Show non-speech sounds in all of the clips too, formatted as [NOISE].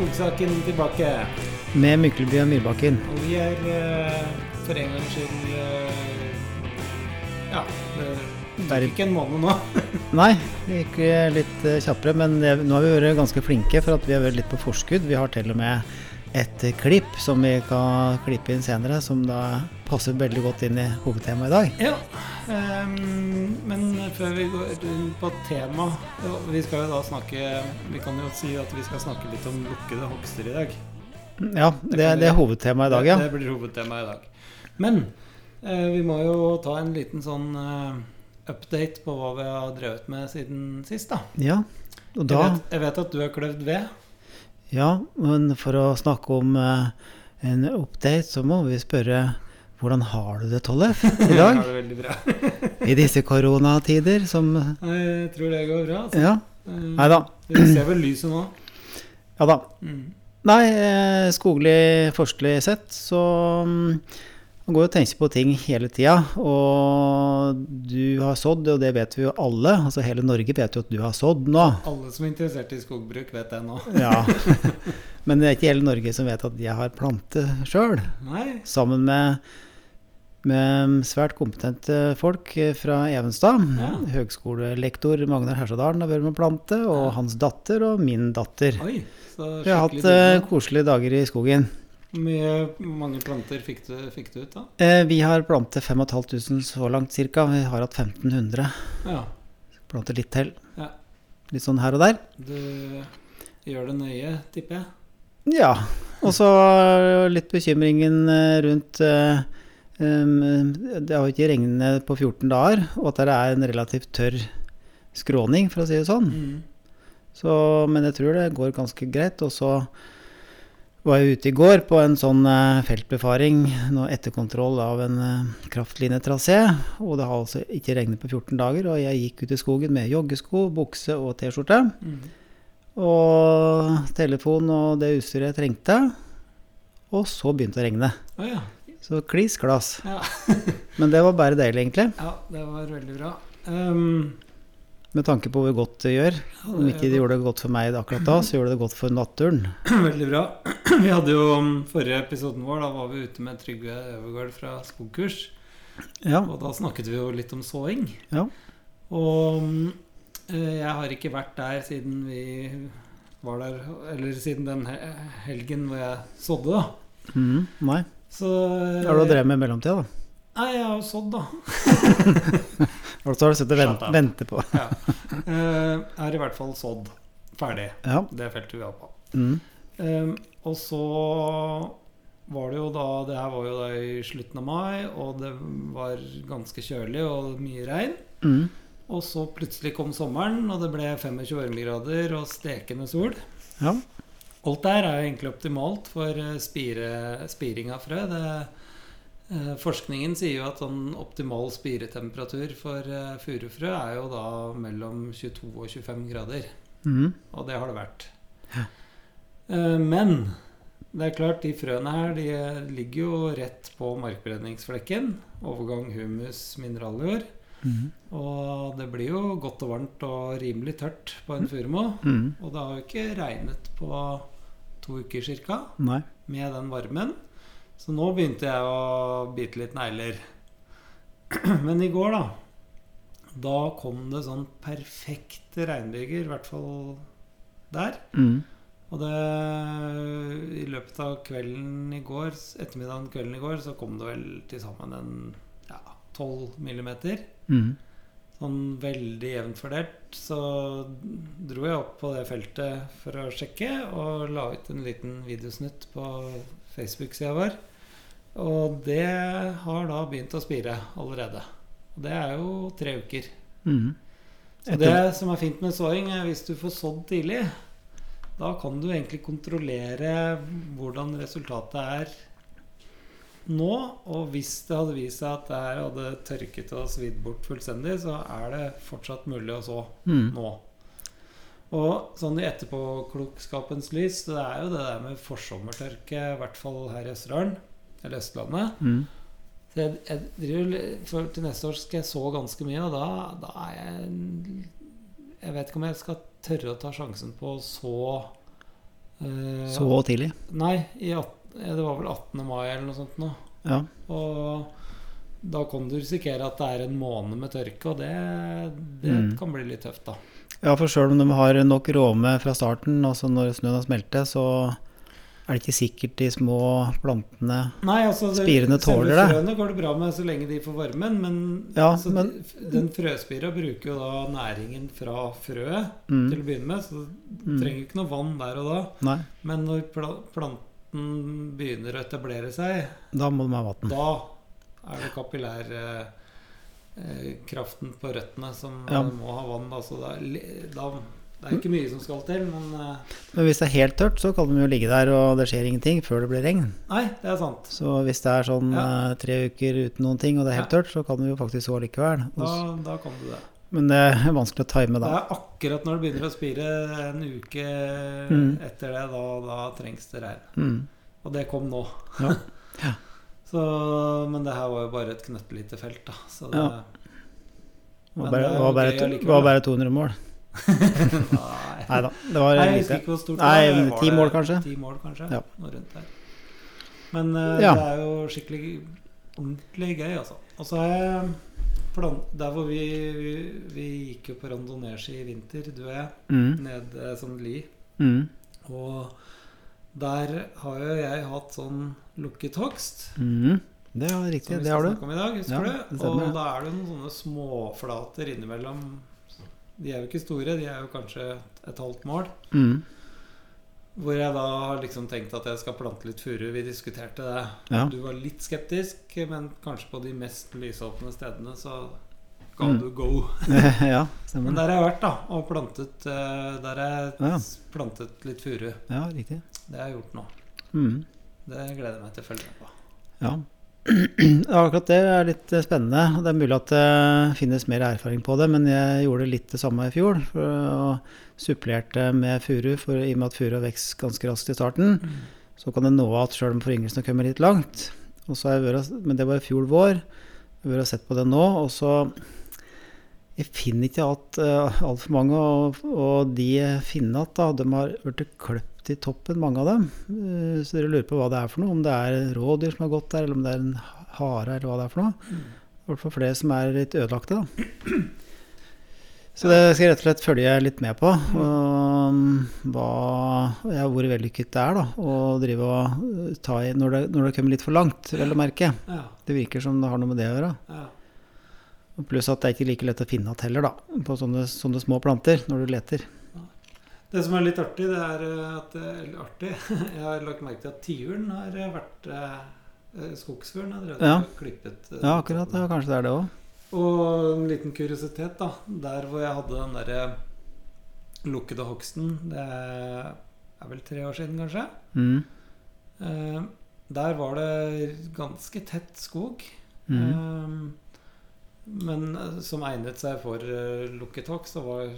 Skogsaken tilbake. Med Mykleby og Myrbakken. Og vi er eh, for en gangs skyld eh, Ja, det er ikke en måned nå. [LAUGHS] Nei, det gikk eh, litt kjappere, men nå har vi vært ganske flinke for at vi har vært litt på forskudd. Vi har til og med et klipp som vi kan klippe inn senere, som da passer veldig godt inn i hovedtemaet i dag. Ja, men før vi går inn på tema Vi skal jo da snakke Vi kan jo si at vi skal snakke litt om lukkede hogster i dag. Ja, det, det er hovedtemaet i dag, ja. Det, det blir hovedtema i dag. Men eh, vi må jo ta en liten sånn eh, update på hva vi har drevet med siden sist, da. Ja, og Jeg vet, jeg vet at du har kløvd ved. Ja, men for å snakke om eh, en update, så må vi spørre hvordan har du det, Tollef, [LAUGHS] i Jeg dag? har det veldig bra. [LAUGHS] I disse koronatider som Jeg tror det går bra. Altså. Ja. Eh, Nei da. Vi ser vel lyset nå. [CLEARS THROAT] Ja da. Mm. Nei, eh, skoglig, forskelig sett så mm, man går og tenker på ting hele tida. Og du har sådd, og det vet vi jo alle. Altså Hele Norge vet jo at du har sådd nå. Alle som er interessert i skogbruk, vet det nå. Ja. [LAUGHS] Men det er ikke hele Norge som vet at jeg har plante sjøl. Sammen med, med svært kompetente folk fra Evenstad. Ja. Høgskolelektor Magnar Hersadalen med å plante, og hans datter og min datter. Oi, så Vi har hatt eh, koselige dager i skogen. Hvor mange planter fikk du, fikk du ut, da? Eh, vi har plantet 5500 så langt cirka. Vi har hatt 1500. Ja. Planter litt til. Ja. Litt sånn her og der. Du gjør det nøye, tipper jeg. Ja. Og så litt bekymringen eh, rundt eh, Det har jo ikke regnet på 14 dager, og at det er en relativt tørr skråning, for å si det sånn. Mm. Så, men jeg tror det går ganske greit. Og så var jeg ute i går på en sånn eh, feltbefaring, nå etterkontroll av en kraftlinetrasé. kraftlinjetrasé. Og det har altså ikke regnet på 14 dager, og jeg gikk ut i skogen med joggesko, bukse og T-skjorte. Mm. Og telefon og det utstyret jeg trengte. Og så begynte det å regne. Oh, ja. Så kliss glass. Ja. [LAUGHS] Men det var bare deilig, egentlig. ja, det var veldig bra. Um, Med tanke på hvor godt det gjør. Om ikke det gjorde det godt for meg akkurat da, så gjorde det godt for naturen. [CLEARS THROAT] Veldig bra. [CLEARS THROAT] Vi hadde jo um, forrige episoden vår, da var vi ute med Trygve Øvergaard fra Skogkurs. Ja. Og da snakket vi jo litt om såing. Ja. Og um, eh, jeg har ikke vært der siden vi var der Eller siden den helgen hvor jeg sådde, da. Mm, nei. Så Hva har du drevet med i mellomtida, da? Nei, jeg har jo sådd, da. [LAUGHS] Og så har du sittet og ventet vent, vente på. Ja. [LAUGHS] Eh, Jeg har i hvert fall sådd ferdig. Ja. Det feltet vi var på. Mm. Um, og så var det jo da Det her var jo da i slutten av mai, og det var ganske kjølig og mye regn. Mm. Og så plutselig kom sommeren, og det ble 25 varmegrader og stekende sol. ja. Alt der er jo egentlig optimalt for eh, spire, spiring av frø. Det, eh, forskningen sier jo at sånn optimal spiretemperatur for eh, furufrø er jo da mellom 22 og 25 grader. Mm. Og det har det vært. Eh, Men det er klart, de frøene her de ligger jo rett på markbredningsflekken. Overgang humus, mineraljord. Mm. Og det blir jo godt og varmt og rimelig tørt på en furumå. Mm. Og det har jo ikke regnet på to uker cirka med den varmen. Så nå begynte jeg å bite litt negler. [CLEARS THROAT] Men i går, da Da kom det sånn perfekte regnbyger, i hvert fall der. Mm. Og det I løpet av kvelden i går, ettermiddagen kvelden i går, så kom det vel til sammen en ja, 12 millimeter. Mhm. Sånn veldig jevnt fordelt. Så dro jeg opp på det feltet for å sjekke, og la ut en liten videosnutt på Facebook-sida vår. Og det har da begynt å spire allerede. Og det er jo tre uker. Så det som er fint med såing, er hvis du får sådd tidlig, da kan du egentlig kontrollere hvordan resultatet er nå. Og hvis det hadde vist seg at det her hadde tørket og svidd bort fullstendig, så er det fortsatt mulig å så mm. nå. Og sånn i etterpåklokskapens lys, det er jo det der med forsommertørke, i hvert fall her i Østerdalen, eller Østlandet. Mm. Så jeg, jeg driver, for til neste år skal jeg så ganske mye, og da, da er jeg Jeg vet ikke om jeg skal tørre å ta sjansen på så Eh, Så tidlig. Nei, i at, eh, det var vel 18. mai eller noe sånt nå. Ja. Og da kan du risikere at det er en måned med tørke, og det, det Mm. kan bli litt tøft, da. ja, for sjøl om de har nok råme fra starten, altså når snøen har smeltet, så er det ikke sikkert de små plantene Nei, altså det- Spirene tåler det. Frøene går det bra med så lenge de får varmen, men, Ja, altså, men- den frøspira bruker jo da næringen fra frøet mm, til å begynne med, så du mm, trenger ikke noe vann der og da. Nei, Men når pla planten begynner å etablere seg, da må de ha vann. da er det kapillærkraften eh, kraften på røttene som Ja. eh, må ha vann. Altså da, da, det er ikke mye som skal til, men eh, Men hvis det er helt tørt, så kan de jo ligge der og det skjer ingenting før det blir regn. Nei, det er sant. Så hvis det er sånn Ja. eh, tre uker uten noen ting, og det er helt Ja. tørt, så kan de jo faktisk så likevel. Da, da kan du det. Men det er vanskelig å time Det da. er akkurat når det begynner å spire en uke Mm. etter det, da, da trengs det regn. Mm. Og det kom nå. Ja. [LAUGHS] Ja. Så, men det her var jo bare et knøttlite felt, da. Så det, Ja. Det var bare, det er var bare, gøy to, var bare 200 mål. [LAUGHS] Nei. Nei da, det var Nei, jeg husker ikke hvor stort Nei, det var. ti mål kanskje? 10 mål, kanskje. Ja. Noe rundt der. Men uh, det er jo skikkelig ordentlig gøy, altså. Og så har jeg plan Der hvor vi, vi, vi gikk jo på randonee-ski i vinter, du og jeg, Mm. ned eh, sånn li. Mm. Og der har jo jeg hatt sånn lukket hogst. Mm. Det er Som riktig, det har du. om i dag, husker Ja, du? og da er det noen sånne småflater innimellom. De er jo ikke store, de er jo kanskje et halvt mål. Mm. Hvor jeg da har liksom tenkt at jeg skal plante litt furu. Vi diskuterte det. Ja. Du var litt skeptisk, men kanskje på de mest lysåpne stedene så ga Mm. du go. [LAUGHS] ja, Men der har jeg vært, da, og plantet eh, Der jeg Ja. plantet litt furu. Ja, riktig. Det har jeg gjort nå. Mm. Det gleder jeg meg til å følge med på. Ja. Ja, akkurat det er litt eh, spennende. og Det er mulig at det finnes mer erfaring på det, men jeg gjorde litt det samme i fjor. Å supplerte med furu, for i og med at furu har vokst ganske raskt i starten. Så kan det nå at sjøl om foryngelsen har kommet litt langt. Og så har jeg vært, men det var i fjor vår. Jeg har sett på det nå, og så Jeg finner ikke at uh, altfor mange, og, og de at da, de har blitt kløpt i toppen, mange av dem. Uh, så dere lurer på hva det er for noe. Om det er rådyr som har gått der, eller om det er en hare, eller hva det er for noe. I hvert fall flere som er litt ødelagte, da. Så det skal jeg rett og slett følge litt med på. Og mm, hva ja, hvor vellykket det er da, å drive og uh, ta i når det, når det kommer litt for langt, vel å merke. Det virker som det har noe med det å gjøre. ja. Pluss at det er ikke like lett å finne igjen heller, da, på sånne, sånne små planter når du leter. Det som er litt artig, det er eh, at Eller artig [LAUGHS] Jeg har lagt merke til at tiuren har eh, vært eh, eh, Skogsfuglen har drevet Ja. og klippet. eh, Ja, akkurat. Ja, kanskje det er det òg. Og en liten kuriositet, da. Der hvor jeg hadde den derre lukkede hogsten Det er vel tre år siden, kanskje. Mm. Eh, der var det ganske tett skog. Mm. Eh, men eh, som egnet seg for uh, lukket hogst og var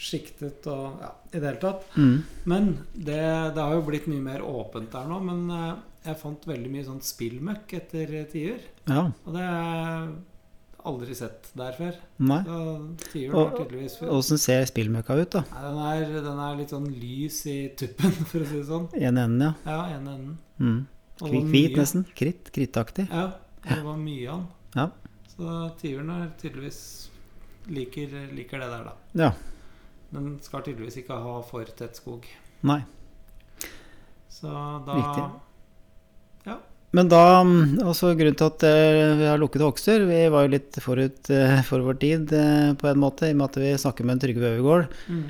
skiktet og Ja, i det hele tatt. Mm. Men det, det har jo blitt mye mer åpent der nå. Men uh, jeg fant veldig mye sånn spillmøkk etter eh, tiur. Ja. Og det har jeg aldri sett der før. Nei. Så Åssen ser spillmøkka ut, da? Nei, den, er, den er litt sånn lys i tuppen, [LAUGHS] for å si det sånn. En enden, ja. Ja, en enden. Mm. Hvit, nesten. Kritt. Krittaktig. Ja, det var mye av den. Ja. Så tiuren er tydeligvis liker, liker det der, da. Ja. Den skal tydeligvis ikke ha for tett skog. Nei. Så da Viktig. Ja. Men da, altså grunnen til at eh, vi har lukket hogster Vi var jo litt forut eh, for vår tid eh, på en måte, i og med at vi snakker med en Trygve Øvergård mm.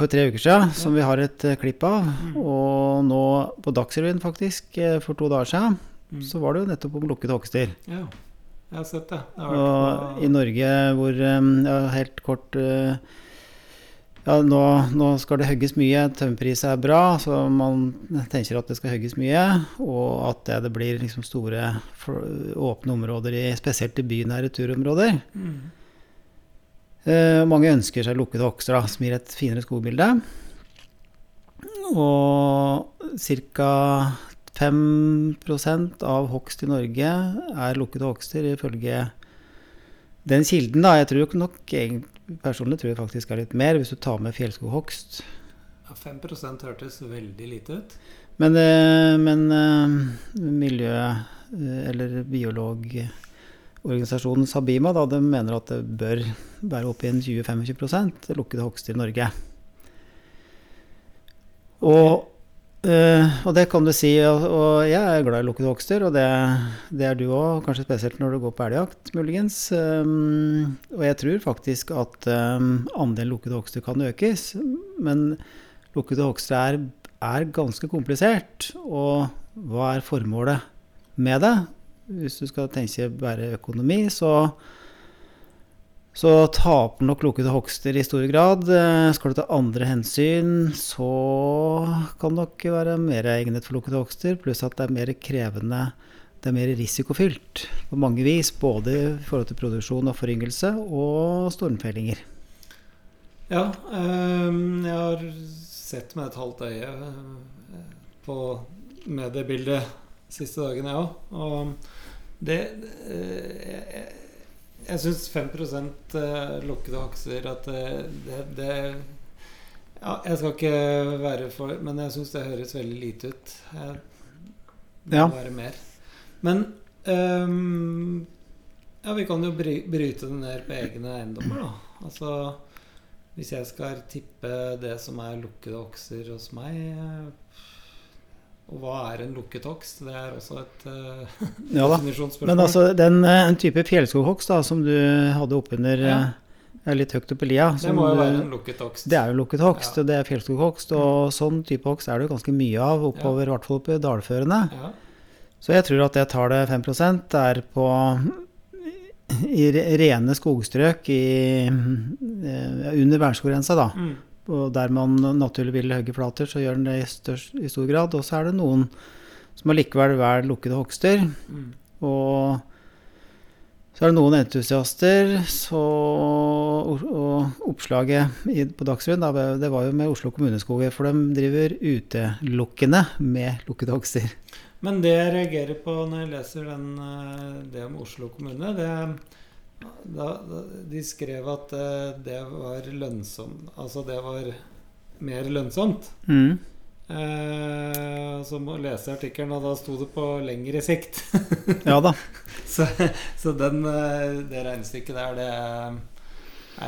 for tre uker siden, som vi har et klipp av. Mm. Og nå på Dagsrevyen, faktisk, for to dager siden, Mm. så var det jo nettopp om lukkede hogster. Ja, jeg har sett det. det har Og i Norge hvor Ja, helt kort eh, Ja, nå, nå skal det hogges mye. Tømmerpris er bra, så man tenker at det skal hogges mye. Og at det, det blir liksom store, åpne områder, i, spesielt i bynære turområder. mm. Eh, mange ønsker seg lukkede hogster, som gir et finere skogbilde. Og ca. 5% av hogst i Norge er lukkede hogster, ifølge den kilden. da, Jeg tror nok personlig tror jeg faktisk er litt mer, hvis du tar med fjellskoghogst. Ja, 5 hørtes veldig lite ut. Men, eh, men eh, miljø- eh, eller biologorganisasjonen Sabima da, de mener at det bør være oppe i en 20-25 lukkede hogster i Norge. Og, eh, og det kan du si, og, og jeg er glad i lukkede hogster, og det, det er du òg, kanskje spesielt når du går på elgjakt, muligens. Um, og jeg tror faktisk at um, andelen lukkede hogster kan økes, men lukkede hogster er, er ganske komplisert. Og hva er formålet med det? Hvis du skal tenke bare økonomi, så så taper nok lukkede hogster i stor grad. Eh, Skal du ta andre hensyn, så kan det nok være mer egnet for lukkede hogster. Pluss at det er mer krevende, det er mer risikofylt på mange vis. Både i forhold til produksjon og foryngelse og stormfellinger. Ja, ehm, jeg har sett med et halvt øye eh, på mediebildet siste dagen, jeg òg. Og det eh, Jeg, jeg syns 5 eh, lukkede hakser at det, det, det Ja, jeg skal ikke være for Men jeg syns det høres veldig lite ut. Jeg, det Ja. må være mer. Men um, Ja, vi kan jo bry, bryte det ned på egne eiendommer, da. Altså hvis jeg skal tippe det som er lukkede okser hos meg eh, Og hva er en lukket okst? Det er også et uh, [LAUGHS] Ja definisjonsspørsmål. Men altså, den uh, type fjellskoghogst som du hadde oppunder Ja. ja. litt høyt oppe i lia det må jo være en lukket hogst. Det er jo lukket hogst, Ja. og det er fjellskoghogst. Og sånn type hogst er det jo ganske mye av oppover, i hvert fall oppe i dalførene. Ja. Så jeg tror at det tallet 5% er på i rene skogstrøk i, under verneskogrensa, da. Mm. Og der man naturlig vil hogge flater, så gjør den det i, størst, i stor grad. Og så er det noen som allikevel velger lukkede hogster. Mm. Og så er det noen entusiaster, så, og, oppslaget i, på Dagsrevyen, da, det var jo med Oslo kommuneskoger, for de driver utelukkende med lukkede hogster. Men det jeg reagerer på når jeg leser den, eh, det om Oslo kommune det, da, da, De skrev at uh, det var lønnsomt Altså det var mer lønnsomt. Mm. Uh, så må lese artikkelen, og da sto det på lengre sikt. [LAUGHS] Ja da. så så den, uh, det regnestykket der, det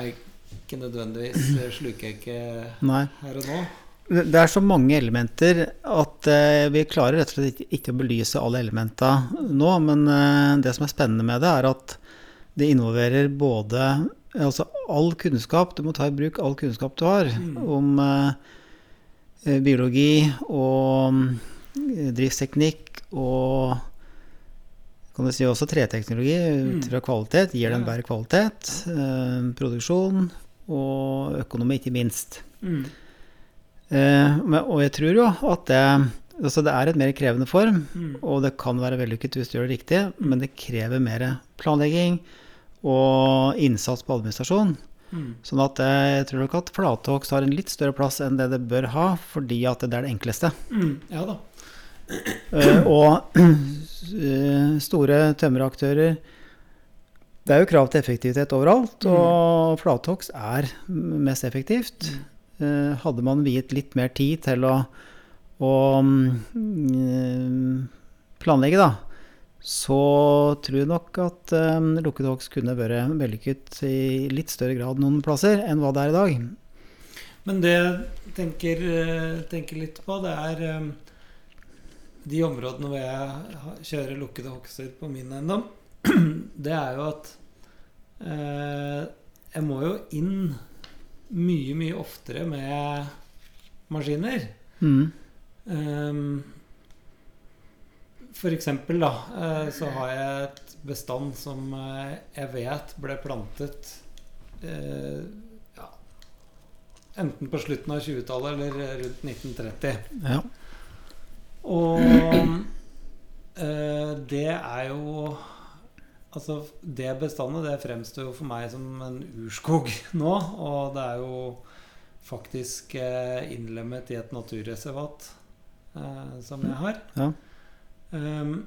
er, ikke nødvendigvis det Sluker jeg ikke Nei. her og nå. Det er så mange elementer at vi klarer rett og slett ikke, å belyse alle elementa nå. Men det som er spennende med det, er at det involverer både altså all kunnskap. Du må ta i bruk all kunnskap du har Mm. om eh, biologi og eh, driftsteknikk og kan du si også treteknologi ut Mm. fra kvalitet. Gir den en bedre kvalitet? Eh, produksjon og økonomi, ikke minst. Mm. Eh, og jeg tror jo at det, altså det er et mer krevende form, Mm. og det kan være vellykket hvis du gjør det riktig, men det krever mer planlegging og innsats på administrasjon. Mm. Sånn at jeg tror nok at flathogst har en litt større plass enn det det bør ha, fordi at det er det enkleste. Mm. Ja da. Uh, [CLEARS THROAT] og uh, [CLEARS THROAT] store tømmeraktører Det er jo krav til effektivitet overalt, og flathogst er mest effektivt. Uh, hadde man viet litt mer tid til å, å mm, planlegge, da, så tror jeg nok at um, lukkede hogst kunne vært vellykket i litt større grad noen plasser enn hva det er i dag. Men det jeg tenker, eh, tenker litt på, det er eh, de områdene hvor jeg kjører lukkede hogster på min eiendom. [CLEARS THROAT] Det er jo at eh, jeg må jo inn mye, mye oftere med maskiner. Mm. Um, for eksempel da, eh, så har jeg et bestand som eh, jeg vet ble plantet eh, ja, enten på slutten av 20-tallet eller rundt 1930. Ja. Og eh, det er jo Altså, det bestandet det fremstår jo for meg som en urskog [LAUGHS] nå. Og det er jo faktisk eh, innlemmet i et naturreservat eh, som jeg har. Ja. Ehm,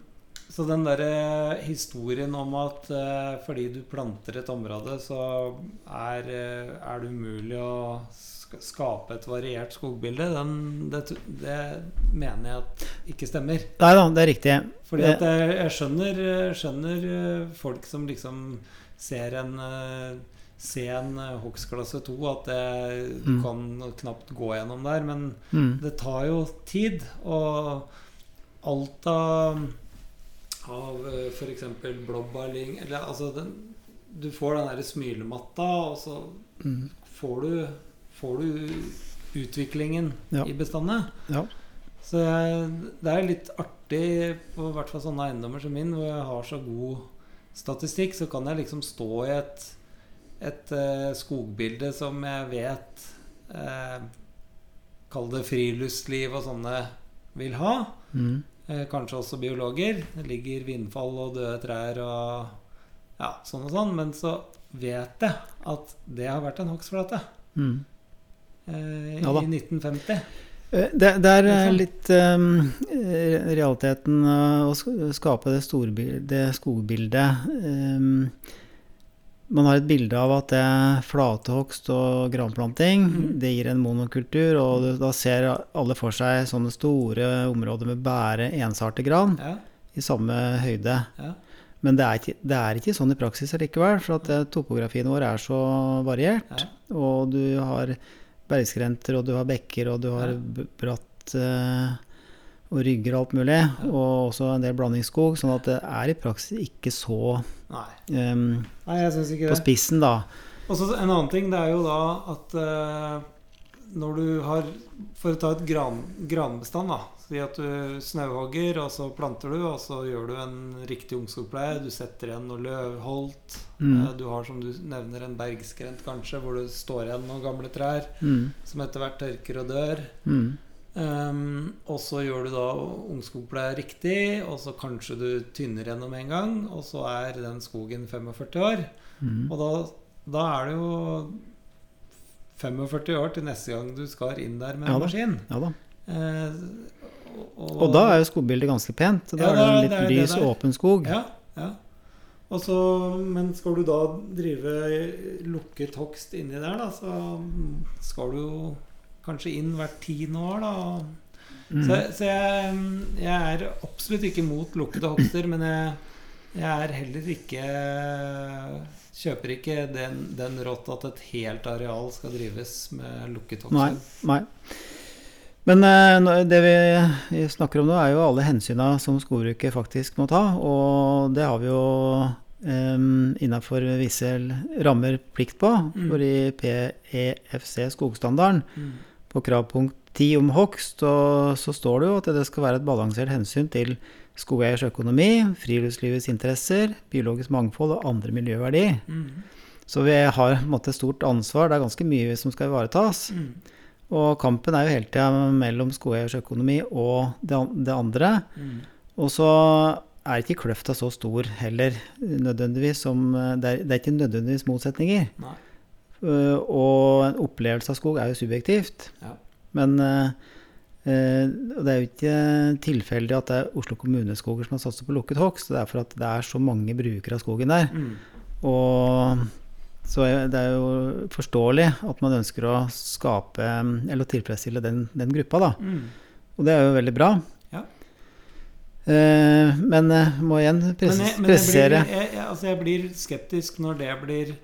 Så den derre historien om at uh, fordi du planter et område, så er, eh, er det umulig å skape et variert skogbilde, den, det, det mener jeg at ikke stemmer. Nei da, det er riktig. Fordi at jeg, jeg skjønner, skjønner eh, folk som liksom ser en eh, Se en eh, hogstklasse 2, at det, du Mm. kan knapt gå gjennom der. Men Mm. det tar jo tid. Og alt av, av f.eks. blåbærling Eller altså den, Du får den derre smylematta, og så Mm. får du, får du utviklingen Ja. i bestandet. Ja. Så det er litt artig på hvert fall sånne eiendommer som min, hvor jeg har så god statistikk, så kan jeg liksom stå i et, et uh, skogbilde som jeg vet uh, Kall det friluftsliv og sånne vil ha. Mm. Eh, kanskje også biologer. Det ligger vindfall og døde trær og ja, sånn og sånn. Men så vet jeg at det har vært en hogstflate Mm. eh, Ja i 1950. Eh, Det, det er eh, litt um, realiteten å skape det, storbil- det skogbildet. Eh, man har et bilde av at det flatehogst og granplanting. mm. Det gir en monokultur, og da ser alle for seg sånne store områder med bare ensartet gran Ja, i samme høyde. ja. Men det er ikke, det er ikke sånn i praksis allikevel, for at eh, topografien vår er så variert. Ja. Og du har bergskrenter, og du har bekker, og du har bratt eh, og rygger og alt mulig. Og også en del blandingsskog, sånn at det er i praksis ikke så Nei. em, Nei, jeg syns ikke på det. spissen, da. Og så en annen ting, det er jo da at uh, når du har For å ta et gran, granbestand, da. Si at du snauhogger, og så planter du, og så gjør du en riktig ungskogpleie. Du setter igjen noe løvholt. Mm. Eh, Du har, som du nevner, en bergskrent kanskje, hvor det står igjen noen gamle trær Mm. som etter hvert tørker og dør. Mm. Um, og så gjør du da ungskogpleie riktig, og så kanskje du tynner gjennom en gang, og så er den skogen 45 år. Mm. Og da, da er det jo 45 år til neste gang du skal inn der med Ja en maskin. Ja da. Uh, Og da er jo skogbildet ganske pent. Da Ja, er det en litt det lys og åpen skog. Ja, ja. Og så, men skal du da drive lukket hogst inni der, da, så skal du jo kanskje inn hvert tiende år, da. Mm. Så, så jeg, jeg er absolutt ikke mot lukkede hogster, men jeg, jeg er heller ikke Kjøper ikke den, den rått at et helt areal skal drives med lukket Nei. nei. Men eh, det vi snakker om nå, er jo alle hensyna som skogbruket faktisk må ta. Og det har vi jo um, innafor visse rammer plikt på. Mm. For i PEFC skogstandarden, Mm. På kravpunkt 10 om hogst, og så står det jo at det skal være et balansert hensyn til skogeiers økonomi, friluftslivets interesser, biologisk mangfold og andre miljøverdier. Mm. Så vi har på en måte stort ansvar. Det er ganske mye som skal ivaretas. Mm. Og kampen er jo hele tida mellom skogeiers økonomi og det, det andre. Mm. Og så er ikke kløfta så stor heller, nødvendigvis, som Det er, det er ikke nødvendigvis motsetninger. Nei. Uh, og en opplevelse av skog er jo subjektivt. Ja. Men uh, uh, det er jo ikke tilfeldig at det er Oslo kommuneskoger som har satset på lukket hogst. Det er for at det er så mange brukere av skogen der. Mm. Og så det er jo forståelig at man ønsker å skape Eller å tilfredsstille den, den gruppa, da. Mm. Og det er jo veldig bra. Ja. Eh, men eh, må igjen pres Men, jeg, men jeg, presisere jeg, jeg, altså jeg blir skeptisk når det blir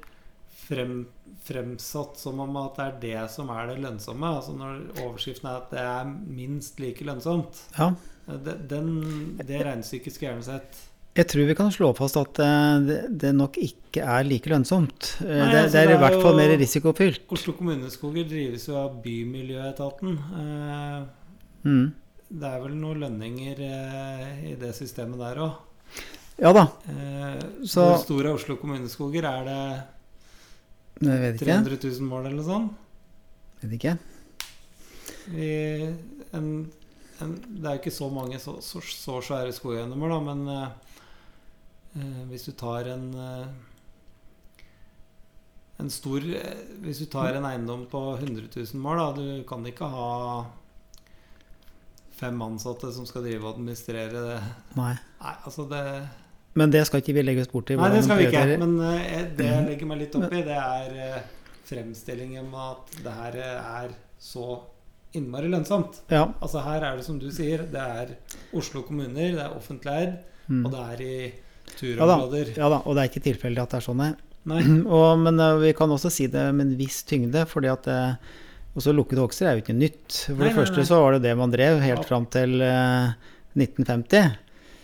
frem, fremsatt som om at det er det som er det lønnsomme. Altså når overskriften er at det er minst like lønnsomt. Ja. Den, det regnestykket skulle jeg gjerne sett. Jeg tror vi kan slå fast at eh, det, det nok ikke er like lønnsomt. Eh, Nei, det, altså, det er i er hvert fall mer risikofylt. Oslo kommuneskoger drives jo av Bymiljøetaten. Eh, Mm. Det er vel noen lønninger eh, i det systemet der òg. Ja da. Eh, Så- Hvor store er Oslo kommuneskoger? Er det Jeg vet ikke. 300 000 mål eller noe sånt? Vet ikke. I en, en, det er jo ikke så mange så, så, så svære skogeiendommer, da, men eh, eh, hvis du tar en eh, en stor eh, Hvis du tar en eiendom på 100 000 mål, da, du kan ikke ha fem ansatte som skal drive og administrere det. Nei. Nei, altså det Men det skal ikke vi legge oss bort i. Nei, det skal vi ikke. Men eh, det jeg legger meg litt opp i, det er eh, fremstillingen med at det her eh, er så innmari lønnsomt. Ja. Altså her er det som du sier, det er Oslo kommuner, det er offentlig eid, Mm. og det er i Ja da. turområder. ja da, og det er ikke tilfeldig at det er sånn, nei. Nei. [CLEARS THROAT] Og, men vi kan også si det med en viss tyngde, fordi at eh, også lukkede hogster er jo ikke nytt. For Nei, det første nei. så var det det man drev helt Ja. fram til uh, 1950.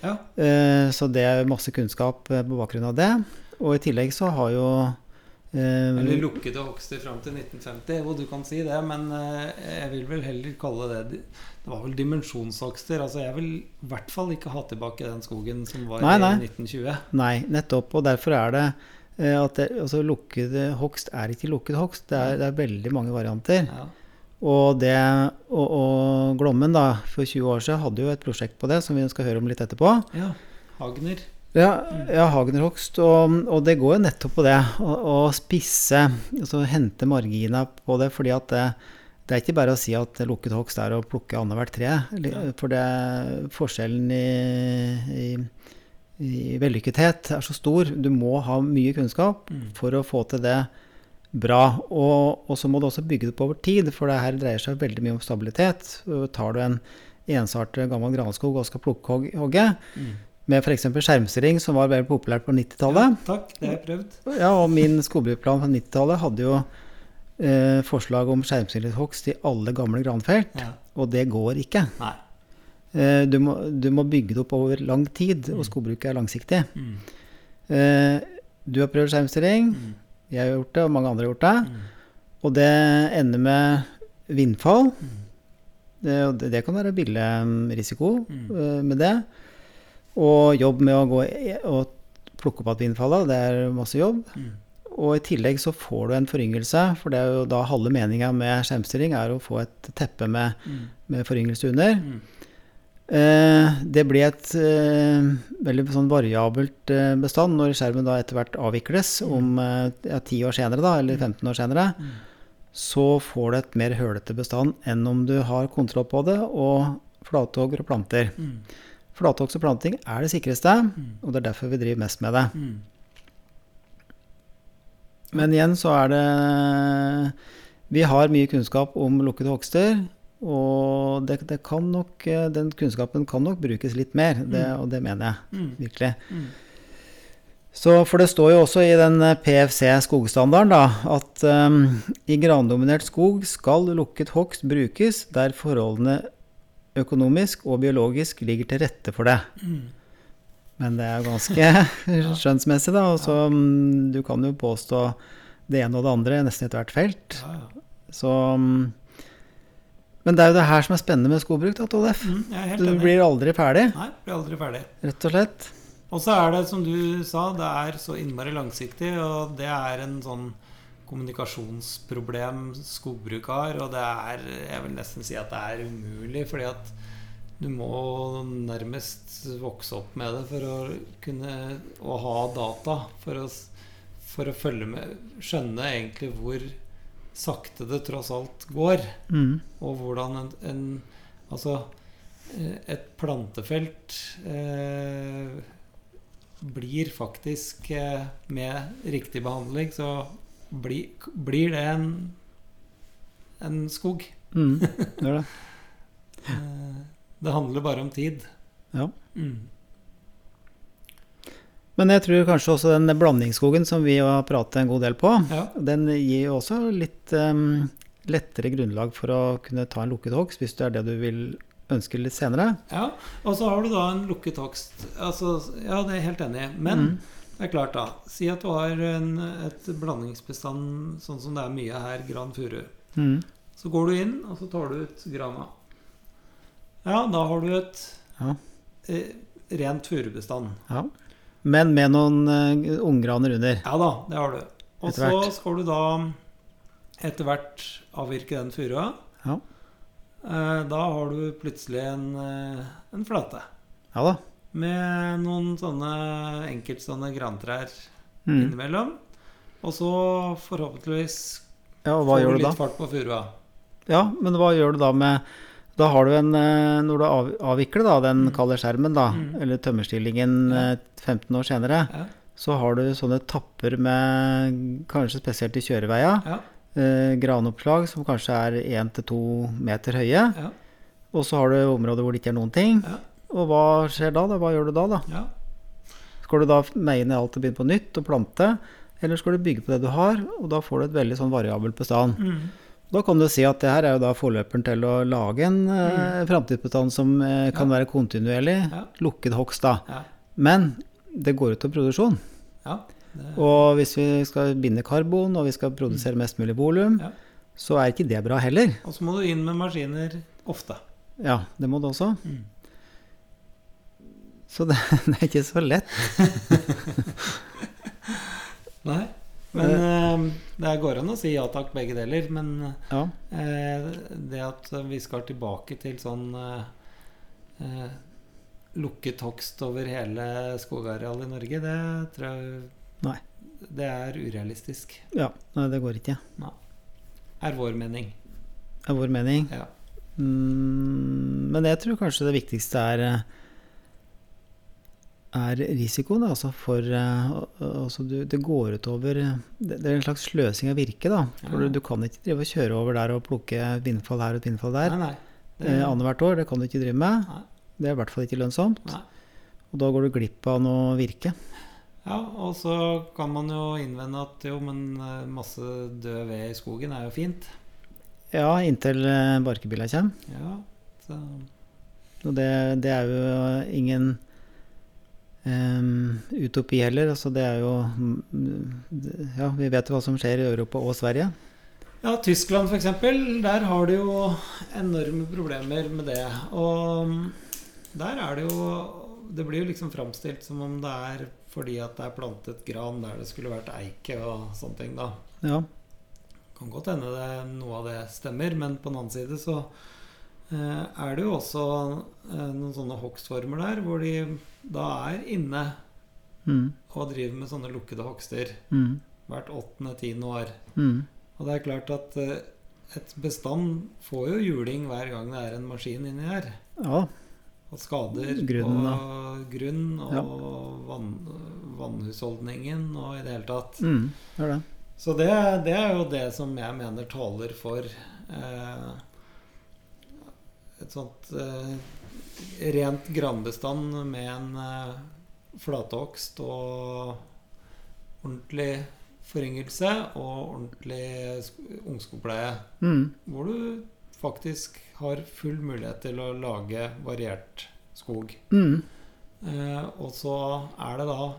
Ja. Eh, så det er masse kunnskap eh, på bakgrunn av det. Og i tillegg så har jo eh, Eller lukkede hogster fram til 1950, hvor du kan si det, men jeg vil vel heller kalle det Det var vel dimensjonshogster. Altså jeg vil i hvert fall ikke ha tilbake den skogen som var Nei, nei. i 1920. Nei, nettopp. Og derfor er det at det, altså, lukkede hogst er ikke lukket hogst. Det er, det er veldig mange varianter. Ja. Og, det, og, og Glommen da, for 20 år siden hadde jo et prosjekt på det, som vi skal høre om litt etterpå. ja. Hagner. Ja, ja Hagenerhogst. Og, og det går jo nettopp på det. Å, spisse, altså hente margina på det. fordi at det, det er ikke bare å si at lukket hogst er å plukke annethvert tre. For det, forskjellen i, i, i vellykkethet er så stor. Du må ha mye kunnskap Mm. for å få til det bra. Og, og så må du også bygge det på over tid, for det her dreier seg veldig mye om stabilitet. Og Tar du en ensartet gammel granskog og skal plukkehogge, Mm. med f.eks. skjermstilling, som var veldig populært på 90-tallet. Ja, takk, det har jeg prøvd. Ja, og min skogbruksplan på 90-tallet hadde jo eh, forslag om skjermstilingshogst i alle gamle granfelt, Ja. og det går ikke. Eh, du, må, du må bygge det opp over lang tid, og Mm. skogbruket er langsiktig. Mm. Eh, du har prøvd skjermstilling, Mm. Jeg har gjort det, og mange andre har gjort det. Og det ender med vindfall. Det, det, kan være billig risiko Mm. eh, med det. Og jobb med å gå og plukke opp igjen vindfallet, det er masse jobb. Mm. Og i tillegg så får du en foryngelse, for det er jo da halve meninga med skjermstilling er å få et teppe med, Mm. med foryngelse under. Mm. Eh, det blir et eh, veldig sånn variabelt eh, bestand når skjermen da etter hvert avvikles om eh, ja, 10 år senere, da, eller 15 år senere. Mm. Så får du et mer hølete bestand enn om du har kontroll på det og flathogger og planter. Mm. Flathogst og planting er det sikreste, Mm. og det er derfor vi driver mest med det. Mm. Men igjen så er det Vi har mye kunnskap om lukkede hogster. Og det, det kan nok, eh, den kunnskapen kan nok brukes litt mer, det, Mm. og det mener jeg Mm. virkelig. Mm. Så, for det står jo også i den eh, PFC skogstandarden da, at um, i grandominert skog skal lukket hogst brukes der forholdene økonomisk og biologisk ligger til rette for det. Mm. Men det er ganske [LAUGHS] skjønnsmessig, da. Og så um, du kan jo påstå det ene og det andre nesten i ethvert felt. Så mm, Men det er jo det her som er spennende med skogbruk, da, Tollef. Mm, Du blir aldri ferdig, Nei, blir aldri ferdig. rett og slett. Og så er det, som du sa, det er så innmari langsiktig, og det er en sånn kommunikasjonsproblem skogbruk har, og det er Jeg vil nesten si at det er umulig, fordi at du må nærmest vokse opp med det for å kunne å ha data for å, for å følge med Skjønne egentlig hvor sakte det tross alt går. Mm. Og hvordan en, en Altså eh, et plantefelt eh, blir faktisk eh, Med riktig behandling så bli, blir det en, en skog. Mm. [LAUGHS] Det, det. Eh, det handler bare om tid. Ja. Mm. Men jeg tror kanskje også den blandingsskogen som vi har pratet en god del på, Ja. den gir jo også litt um, lettere grunnlag for å kunne ta en lukket hogst, hvis det er det du vil ønske litt senere. ja. Og så har du da en lukket hogst. Altså, ja, det er jeg helt enig i. Men Mm. det er klart, da. Si at du har en, et blandingsbestand sånn som det er mye her, gran furu. Mm. Så går du inn, og så tar du ut grana. Ja, da har du et Ja. eh, rent furubestand. Ja. Men med noen uh, unggraner under. Ja da, det har du. Og så skal du da etter hvert avvirke den furua. Ja. Eh, da har du plutselig en, eh, en flate. Ja da. Med noen sånne enkeltstående grantrær Mm. innimellom. Og så forhåpentligvis Ja, og får du litt da? fart på furua. Ja, men hva gjør du da med Da har du en eh, Når du avvikler da, den Mm. kalde skjermen, da, Mm. eller tømmerstillingen Ja. eh, 15 år senere, Ja. så har du sånne tapper med kanskje spesielt i kjøreveia. Ja. Eh, granoppslag som kanskje er 1-2 meter høye. Ja. Og så har du områder hvor det ikke er noen ting. Ja. Og hva skjer da? da? Hva gjør du da? da? ja. Skal du da meie ned alt og begynne på nytt og plante? Eller skal du bygge på det du har? Og da får du et veldig sånn variabel bestand. Mm. Da kan du si at det her er jo da forløperen til å lage en eh, framtidsbestand som eh, kan være kontinuerlig. Ja. Lukket hogst, da. Ja. Men det går ut av produksjon. ja. Det, Og hvis vi skal binde karbon, og vi skal produsere mest mulig volum, Ja. så er ikke det bra heller. og så må du inn med maskiner ofte. Ja, det må du også. Mm. Så det, [LAUGHS] det er ikke så lett. [LAUGHS] Nei. Men eh, det går an å si ja takk, begge deler. Men Ja. eh, det at vi skal tilbake til sånn eh, eh, lukket hogst over hele skogarealet i Norge, det tror jeg Nei. Det er urealistisk. ja. Nei, det går ikke. Er vår mening. Er vår mening. Ja. Mm, men jeg tror kanskje det viktigste er eh, er risikoen. Altså for eh, altså du, Det går utover det, det er en slags sløsing av virke. da, for Ja. du, kan ikke drive og kjøre over der og plukke vindfall her og et vindfall der Nei, nei. eh, annethvert år. Det kan du ikke drive med. Nei. Det er i hvert fall ikke lønnsomt. Nei. Og da går du glipp av noe virke. Ja, og så kan man jo innvende at jo, men eh, masse død ved i skogen er jo fint. Ja, inntil eh, barkebilla kommer. Ja, så Og det, det er jo ingen em, utopi heller. Altså det er jo mm, Ja, vi vet jo hva som skjer i Europa og Sverige. Ja, Tyskland f.eks. Der har de jo enorme problemer med det. Og mm, der er det jo Det blir jo liksom framstilt som om det er fordi at det er plantet gran der det skulle vært eike og sånne ting, da. Ja. Kan godt hende det, noe av det stemmer, men på den annen side så eh, er det jo også eh, noen sånne hogstformer der hvor de da er inne Mm, og driver med sånne lukkede hogster mm, hvert åttende-tiende år. mm. Og det er klart at eh, et bestand får jo juling hver gang det er en maskin inni her. Ja. Og skader Grunnen, på grunn og Ja. vann, vannhusholdningen og i det hele tatt. Mm, det. Så det, det er jo det som jeg mener taler for eh, et sånt eh, rent granbestand med en eh, flatehogst og ordentlig foryngelse og ordentlig sk- ungskogpleie. Mm, Hvor du faktisk har full mulighet til å lage variert skog. mm. Eh, og så er det da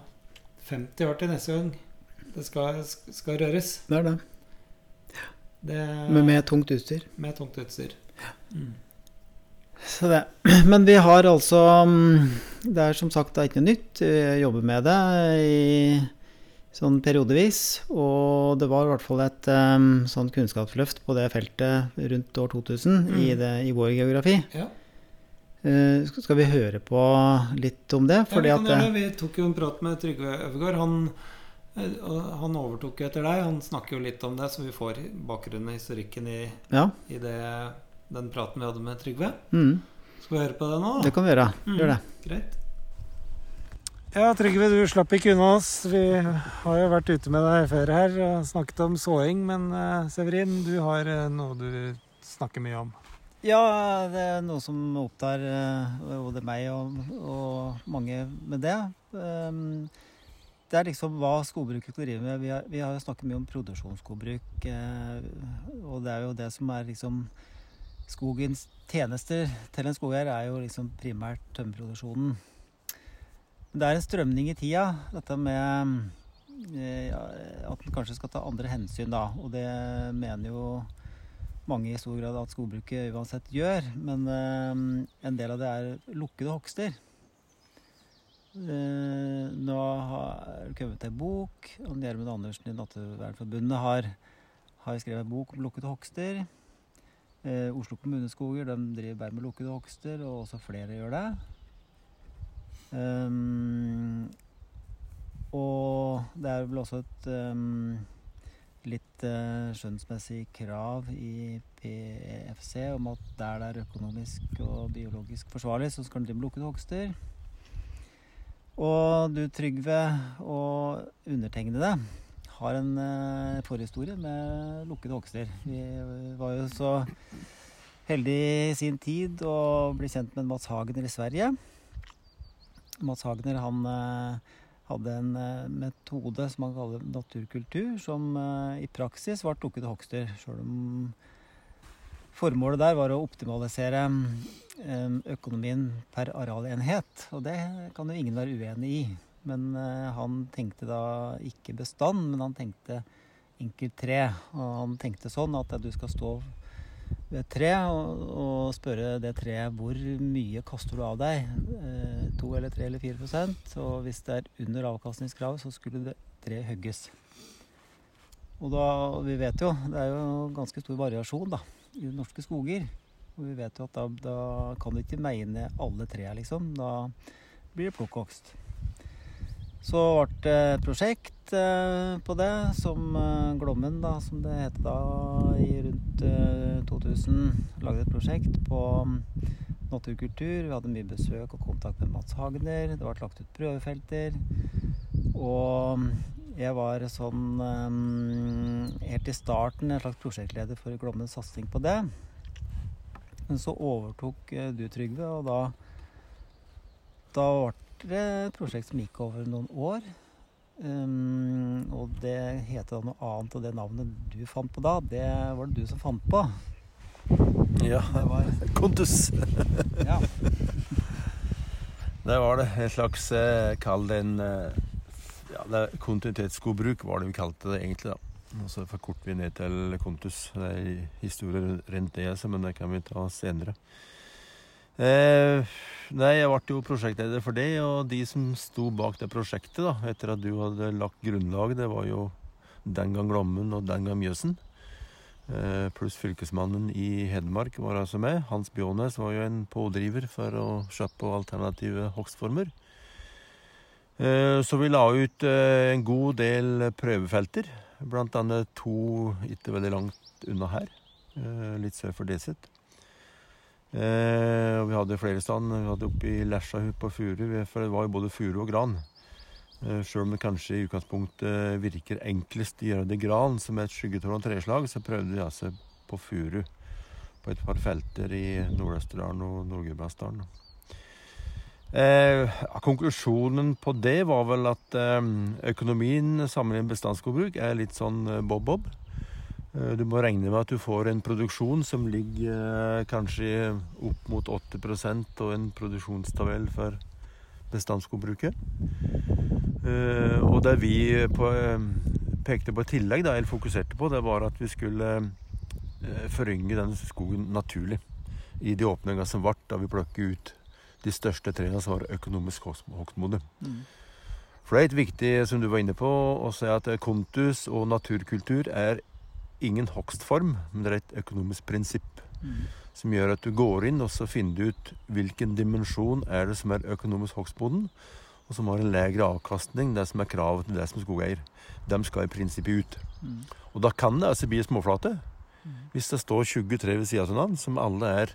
50 år til neste gang det skal, skal røres. Det er det. Det, Men med tungt utstyr. med tungt utstyr. Mm. Det. [CLEARS THROAT] Men vi har altså mm, Det er som sagt ikke noe nytt. Vi jobber med det i sånn periodevis. Og det var i hvert fall et um, sånn kunnskapsløft på det feltet rundt år 2000 i, Mm. det, i vår geografi. Ja. Uh, skal vi høre på litt om det? Ja, vi, at gjøre eh, vi tok jo en prat med Trygve Øvergaard. Han, eh, han overtok jo etter deg. Han snakker jo litt om det, så vi får bakgrunnen og historikken i, Ja. i det, den praten vi hadde med Trygve. Mm, Skal vi høre på det nå? det kan vi gjøre. Mm. Gjør det. Greit. Ja, Trygve, du slapp ikke unna oss. Vi har jo vært ute med deg før her og snakket om såing. Men eh, Severin, du har eh, noe du snakker mye om. Ja, det er noe som opptar eh, både meg og, og mange med det. Um, det er liksom hva skogbruket skal drive med. Vi har, vi har jo snakket mye om produksjonsskogbruk. og det er jo det som er liksom Skogens tjenester til en skogeier er jo liksom primært tømmerproduksjonen. Men det er en strømning i tida, dette med eh, at en kanskje skal ta andre hensyn, da. Og det mener jo mange i stor grad at skogbruket uansett gjør. Men eh, en del av det er lukkede hogster. Eh, nå har det kommet en bok. og Gjermund Andersen i Naturvernforbundet har, har skrevet en bok om lukkede hogster. Eh, Oslo kommuneskoger de driver bare med lukkede hogster, og også flere gjør det. Um, og det er vel også et um, litt uh, skjønnsmessig krav i PEFC om at der det er økonomisk og biologisk forsvarlig, så skal en drive med lukkede hogster. Og du, Trygve, og undertegnede har en eh, forhistorie med lukkede hogster. Vi var jo så heldige i sin tid å bli kjent med Mats Hagener i Sverige. Mats Hagener han eh, hadde en eh, metode som han kaller naturkultur, som eh, i praksis var lukkede hogster. Sjøl om formålet der var å optimalisere eh, økonomien per arealenhet. Og det kan jo ingen være uenig i. Men han tenkte da ikke bestand, men han tenkte enkelt tre. Og han tenkte sånn at du skal stå ved et tre og, og spørre det treet hvor mye kaster du av deg. Eh, to eller tre eller fire prosent. Og hvis det er under avkastningskravet, så skulle det treet hogges. Og da, vi vet jo, det er jo ganske stor variasjon da, i norske skoger. Og vi vet jo at da, da kan du ikke meie ned alle trærne, liksom. Da blir det plukkhogst. Så ble det et prosjekt eh, på det, som eh, Glommen, da, som det heter da, i rundt 2000. Eh, Lagde et prosjekt på mm, naturkultur. Vi hadde mye besøk og kontakt med Mats Hagner. Det ble lagt ut prøvefelter. Og mm, jeg var sånn helt i starten en slags prosjektleder for Glommens satsing på det. Men så overtok du, Trygve, og da da ble et prosjekt som gikk over noen år. Um, og det heter da noe annet, og det navnet du fant på da, det var det du som fant på. Ja. Det var [LAUGHS] Kontus. ja. Det var det. En slags eh, Kall det en eh, ja, det Kontinuitetsskogbruk var det vi kalte det egentlig. da. Og så forkorter vi ned til Kontus. Det er historier rundt det, men det kan vi ta senere. Eh, nei, jeg ble jo prosjektleder for det, og de som sto bak det prosjektet da, etter at du hadde lagt grunnlaget, det var jo den gang Glommen og den gang Mjøsen. Eh, pluss fylkesmannen i Hedmark var altså med. Hans Bjånes var jo en pådriver for å se på alternative hogstformer. Eh, så vi la ut eh, en god del prøvefelter, blant annet to ikke veldig langt unna her. Eh, litt sør for Deset. Eh, og vi hadde flere stand. Vi hadde oppe i Lesja på furu, for det var jo både furu og gran. Eh, Sjøl om det kanskje i utgangspunktet virker enklest å gjøre det gran, som er et skyggetårn og treslag, så prøvde vi altså på furu på et par felter i Nord-Østerdalen og Nord-Gudbrandsdalen. Eh, konklusjonen på det var vel at eh, økonomien sammenlignet med bestandsskogbruk er litt sånn eh, bob-bob. Eh, du må regne med at du får en produksjon som ligger eh, kanskje opp mot 80% og en produksjonstabell for bestandsskogbruket. Eh, og det vi på, pekte på i tillegg, da, eller fokuserte på, det var at vi skulle forynge den skogen naturlig. I de åpningene som ble da vi plukket ut de største trærne som var økonomisk hogstmodne. Mm. For det er et viktig, som du var inne på, å si at kontus og naturkultur er ingen hogstform, men det er et økonomisk prinsipp. Mm. Som gjør at du går inn og så finner du ut hvilken dimensjon er det som er økonomisk hogstboden, og som har en legre avkastning, det som er kravet til det som er skogeier. De skal i prinsippet ut. Mm. Og da kan det altså bli småflate. Mm. Hvis det står 20 tre ved sida av hverandre, som alle er,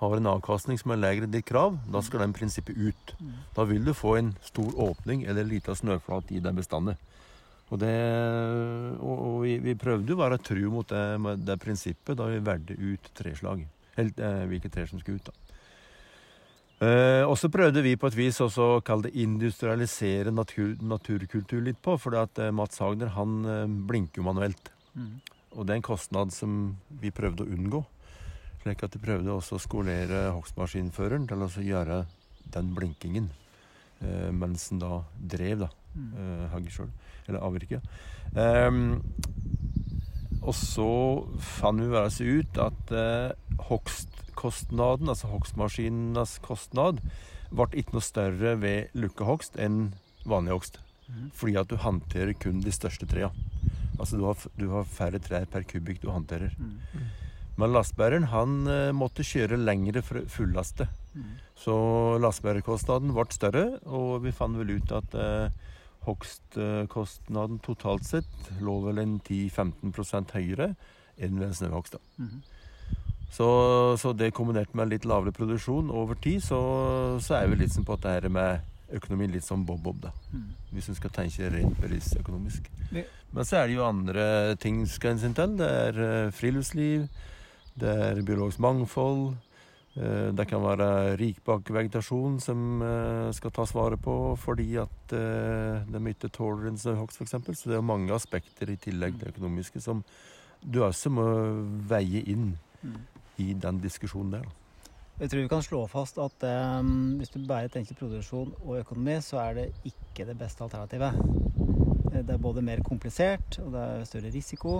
har en avkastning som er legere enn ditt krav, da skal den prinsippet ut. Mm. Da vil du få en stor åpning eller en liten snøflate i den bestandet. Og, det, og, og vi, vi, prøvde å være tru mot det, det, prinsippet da vi valgte ut treslag. Helt, eh, hvilke tre som skulle ut. da. Eh, og så prøvde vi på et vis også å kalle det industrialisere natur, naturkultur litt på. For at eh, Mats Hagner han eh, blinker jo manuelt. Mm. Og det er en kostnad som vi prøvde å unngå. Slik at vi prøvde også å skolere hogstmaskinføreren til å gjøre den blinkingen eh, mens han da drev. da mm. uh, sjøl. Eller avvirket. Um, og så fant vi altså ut at eh, hogstkostnaden, altså hogstmaskinenes kostnad, ble ikke noe større ved lukkehogst enn vanlig hogst. Mm. Fordi at du håndterer kun de største trærne. Altså du har, du har, færre trær per kubikk du håndterer. Mm. Men lastebæreren han uh, måtte kjøre lengre for å fullaste. Mm. Så lastebærerkostnaden ble større, og vi fant vel ut at eh, hogstkostnaden totalt sett lå vel en 10-15 høyere enn ved en snøhogst. Mm -hmm. Så, så det kombinert med litt lavere produksjon over tid, så, så er vi litt som på at det her med økonomi litt som bob-bob, da. Mm. Hvis en skal tenke rent bedriftsøkonomisk. Ja. Men så er det jo andre ting skal en sin til. Det er eh, friluftsliv, det er biologisk mangfold. Eh, Det kan være rikbak vegetasjon som eh, skal tas vare på fordi at det de ikke tåler en snøhogst, f.eks. Så det er mange aspekter i tillegg til det økonomiske som du også må veie inn i den diskusjonen der. Jeg tror vi kan slå fast at um, hvis du bare tenker produksjon og økonomi, så er det ikke det beste alternativet. Eh, Det er både mer komplisert, og det er større risiko,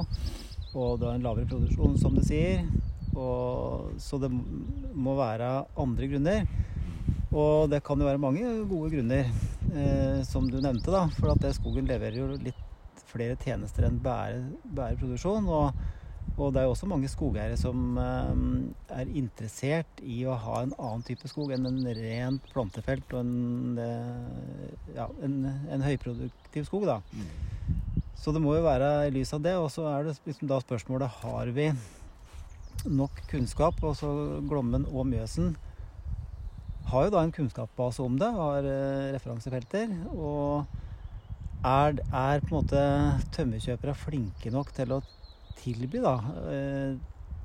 og du har en lavere produksjon, som du sier. Og, så det må være andre grunner. Og det kan jo være mange gode grunner, eh, som du nevnte, da. For at det skogen leverer jo litt flere tjenester enn bare, bare produksjon. Og, og det er jo også mange skogeiere som eh, er interessert i å ha en annen type skog enn en rent plantefelt og en, eh, ja, en, en høyproduktiv skog, da. Så det må jo være i lys av det. Og så er det liksom da spørsmålet har vi nok kunnskap. Og så Glommen og Mjøsen har jo da en kunnskapsbase om det, har eh, referansefelter. Og er, er på en måte tømmerkjøpere flinke nok til å tilby da eh,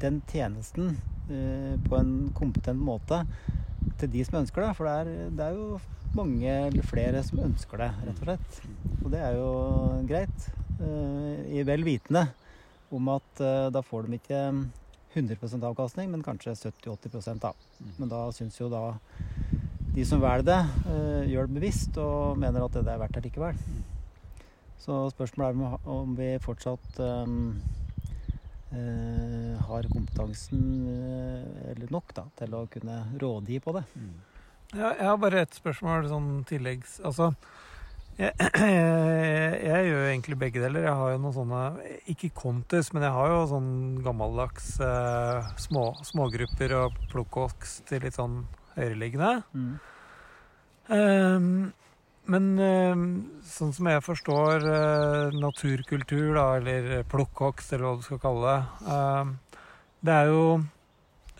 den tjenesten eh, på en kompetent måte til de som ønsker det? For det er, det er jo mange eller flere som ønsker det, rett og slett. Og det er jo greit. I vel vitende om at da får de ikke 100% avkastning, men kanskje 70-80 da. Men da syns jo da de som velger det, eh, gjør det bevisst og mener at det er verdt det likevel. Så spørsmålet er om, om vi fortsatt um, uh, har kompetansen uh, eller nok da, til å kunne rådgi på det. Ja, jeg har bare ett spørsmål sånn tilleggs... Altså, jeg, jeg, [CLEARS THROAT] jeg gjør egentlig begge deler. Jeg har jo noen sånne Ikke kontis, men jeg har jo sånn gammeldags eh, små, smågrupper og plukkoks til litt sånn høyereliggende. Ehm, men ehm, sånn som jeg forstår eh, naturkultur, da, eller plukkoks eller hva du skal kalle det, ehm, det er jo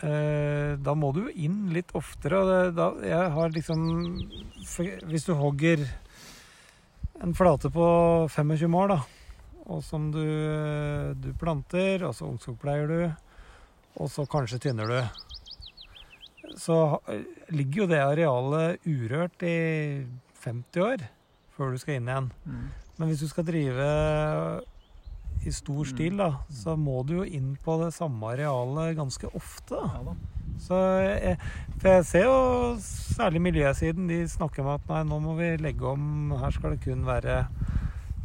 eh, Da må du jo inn litt oftere. Og det, da, jeg har liksom Hvis du hogger en flate på 25 mål, da, og som du, du planter, og så ungskogpleier du, og så kanskje tynner du så ligger jo det arealet urørt i 50 år før du skal inn igjen. Men hvis du skal drive i stor Mm. stil, da, så må du jo inn på det samme arealet ganske ofte. Ja da. Så jeg, for jeg ser jo særlig miljøsiden, de snakker om at nei, nå må vi legge om, her skal det kun være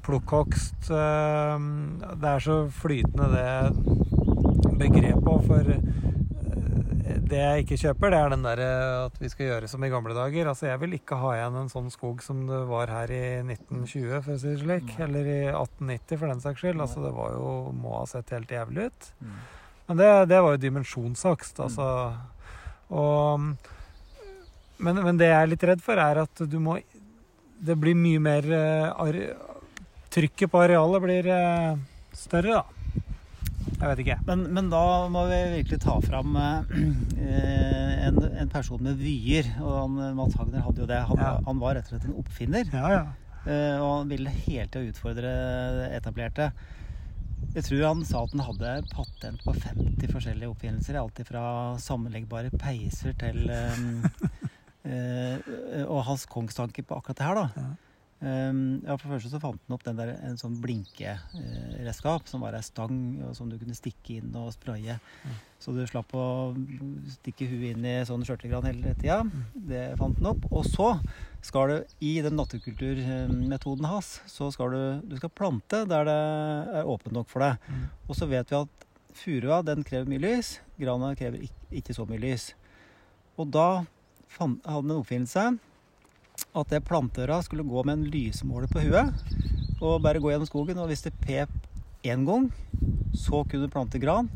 plukkhogst. Eh, Det er så flytende det begrepet for eh, det jeg ikke kjøper, det er den derre at vi skal gjøre som i gamle dager. Altså Jeg vil ikke ha igjen en sånn skog som det var her i 1920, for å si det slik. Eller i 1890, for den saks skyld. Altså Det var jo må ha sett helt jævlig ut. Mm. Men det, det var jo dimensjonsakst, altså. Og, men, men det jeg er litt redd for, er at du må Det blir mye mer eh, Trykket på arealet blir eh, større, da. Jeg vet ikke. Men, men da må vi virkelig ta fram eh, en, en person med vyer. Og han, Mads Hagner hadde jo det. Han, Ja. han var rett og slett en oppfinner. Ja, ja. Eh, og han ville hele tida utfordre det etablerte. Jeg tror han sa at han hadde patent på 50 forskjellige oppfinnelser. Alt fra sammenleggbare peiser til um, uh, [LAUGHS] Og hans kongstanke på akkurat det her, da. Ja. Um, ja, For først første så fant han opp den der, en sånn blinkeredskap som var ei stang og som du kunne stikke inn og spraye. Ja. Så du slapp å stikke huet inn i sånn skjørtegran hele tida. Det fant han opp. Og så skal du i den naturkulturmetoden hans, så skal du, du skal plante der det er åpent nok for deg. Mm. Og så vet vi at furua den krever mye lys, grana krever ikke, ikke så mye lys. Og da fant, hadde han en oppfinnelse at det planteøra skulle gå med en lysmåler på huet og bare gå gjennom skogen. Og hvis det pep én gang, så kunne du plante gran.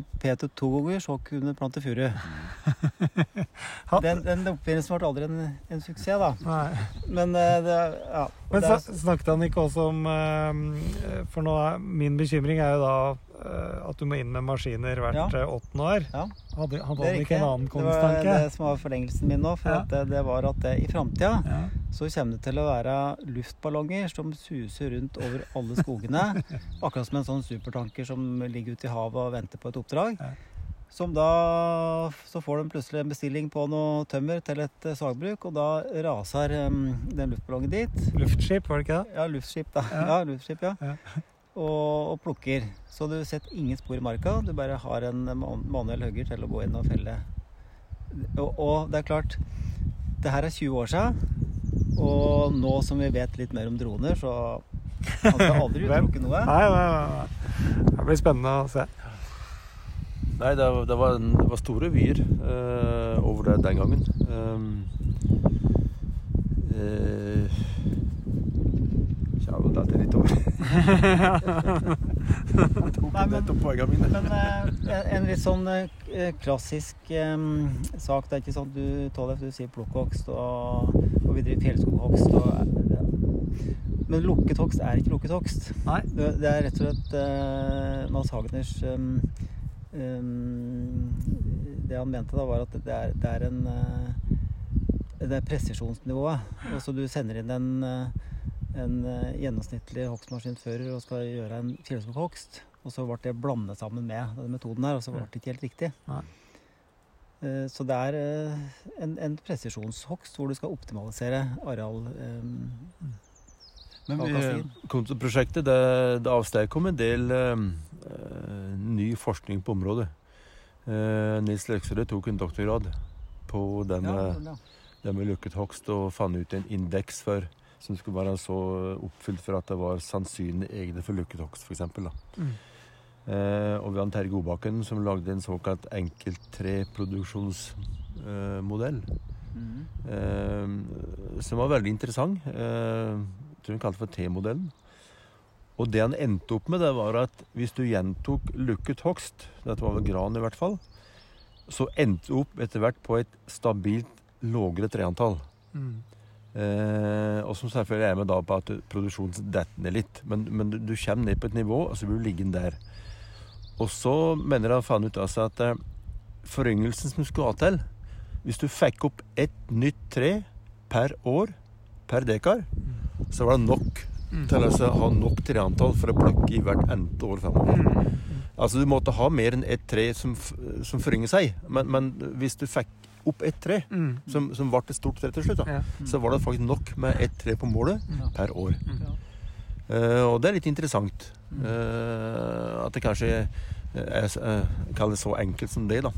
Og Peter to ganger, så kunne du plante furu. [LAUGHS] Den, den oppfinnelsen ble aldri en, en suksess, da. Nei. Men eh, det, ja. Men det er- snakket han ikke også om eh, For nå er min bekymring er jo da at du må inn med maskiner hvert Ja. eh, åttende år. Ja. Hadde, hadde er han ikke en annen Det var det som var forlengelsen min nå. For Ja. det, det var at det, i framtida så kommer det til å være luftballonger som suser rundt over alle skogene. [LAUGHS] Akkurat som en sånn supertanker som ligger ute i havet og venter på et oppdrag. Ja. Som da Så får de plutselig en bestilling på noe tømmer til et eh, sagbruk, og da raser um, den luftballongen dit. Luftskip, var det ikke det? Ja, luftskip, da. Ja. Ja, luftskip, ja. Og, og plukker. Så du setter ingen spor i marka. Du bare har en man- manuell hugger til å gå inn og felle. Og, og det er klart Det her er 20 år siden. Og nå som vi vet litt mer om droner, så Han skal aldri [LAUGHS] utelukke noe. Nei, nei, nei, nei. Det blir spennende å se. Nei, det, var- det, var, en- det var store vyer uh, over det den gangen. Um, eh, ja, da er litt over. [LAUGHS] Nei, men, Nettopp poengene mine. men eh, en- en litt sånn eh, klassisk eh, sak. Det er ikke sånn at du Tollef, du sier plukkhogst, og, og vi driver fjellskoghogst. Og, ja. Men lukket hogst er ikke lukket hogst. Nei. Det, det er rett og slett eh, Mads Hagners um, um, Det han mente da, var at det er, det er en uh, Det er presisjonsnivået. [GASPS] så du sender inn en, uh, en uh, gjennomsnittlig hogstmaskinfører og skal gjøre en fjellskoghogst, og så ble det blandet sammen med denne metoden her, og så ble det ikke helt riktig. Nei. Uh, Så det er uh, en, en presisjonshogst hvor du skal optimalisere areal. Um, Men? Kontoprosjektet det, det avstedkom en del eh, eh, ny forskning på området. Eh, Nils Løksrud tok en doktorgrad på det ja, med, ja. med lukket hogst og fant ut en indeks for, som skulle være så oppfylt for at det var sannsynlig egne for lukket hogst, f.eks. Mm. Eh, og vi har Terje Godbakken som lagde en såkalt enkelttreproduksjonsmodell. Eh, mm. eh, som var veldig interessant. Eh, tror hun kalte for T-modellen. Og det han endte opp med, det var at hvis du gjentok lukket hogst, dette var vel gran i hvert fall, så endte du opp etter hvert på et stabilt lågere treantall. Mm. Eh, og som selvfølgelig er med da på at produksjonen detter litt. Men, men du, du kommer ned på et nivå, og så blir du liggende der. Og så mener han faen ut altså at eh, foryngelsen som skulle ha til Hvis du fikk opp ett nytt tre per år per dekar, så var det nok til å ha nok treantall for å plukke i hvert endte år framover. Mm. Altså Du måtte ha mer enn ett tre som, som forynger seg. Men, men hvis du fikk opp ett tre, Mm. som, som ble et stort tre til slutt, da, Ja. så var det faktisk nok med ett tre på målet Ja. per år. Mm. Uh, og det er litt interessant. Mm. eh, at det kanskje er, uh, Kall det så enkelt som det, da.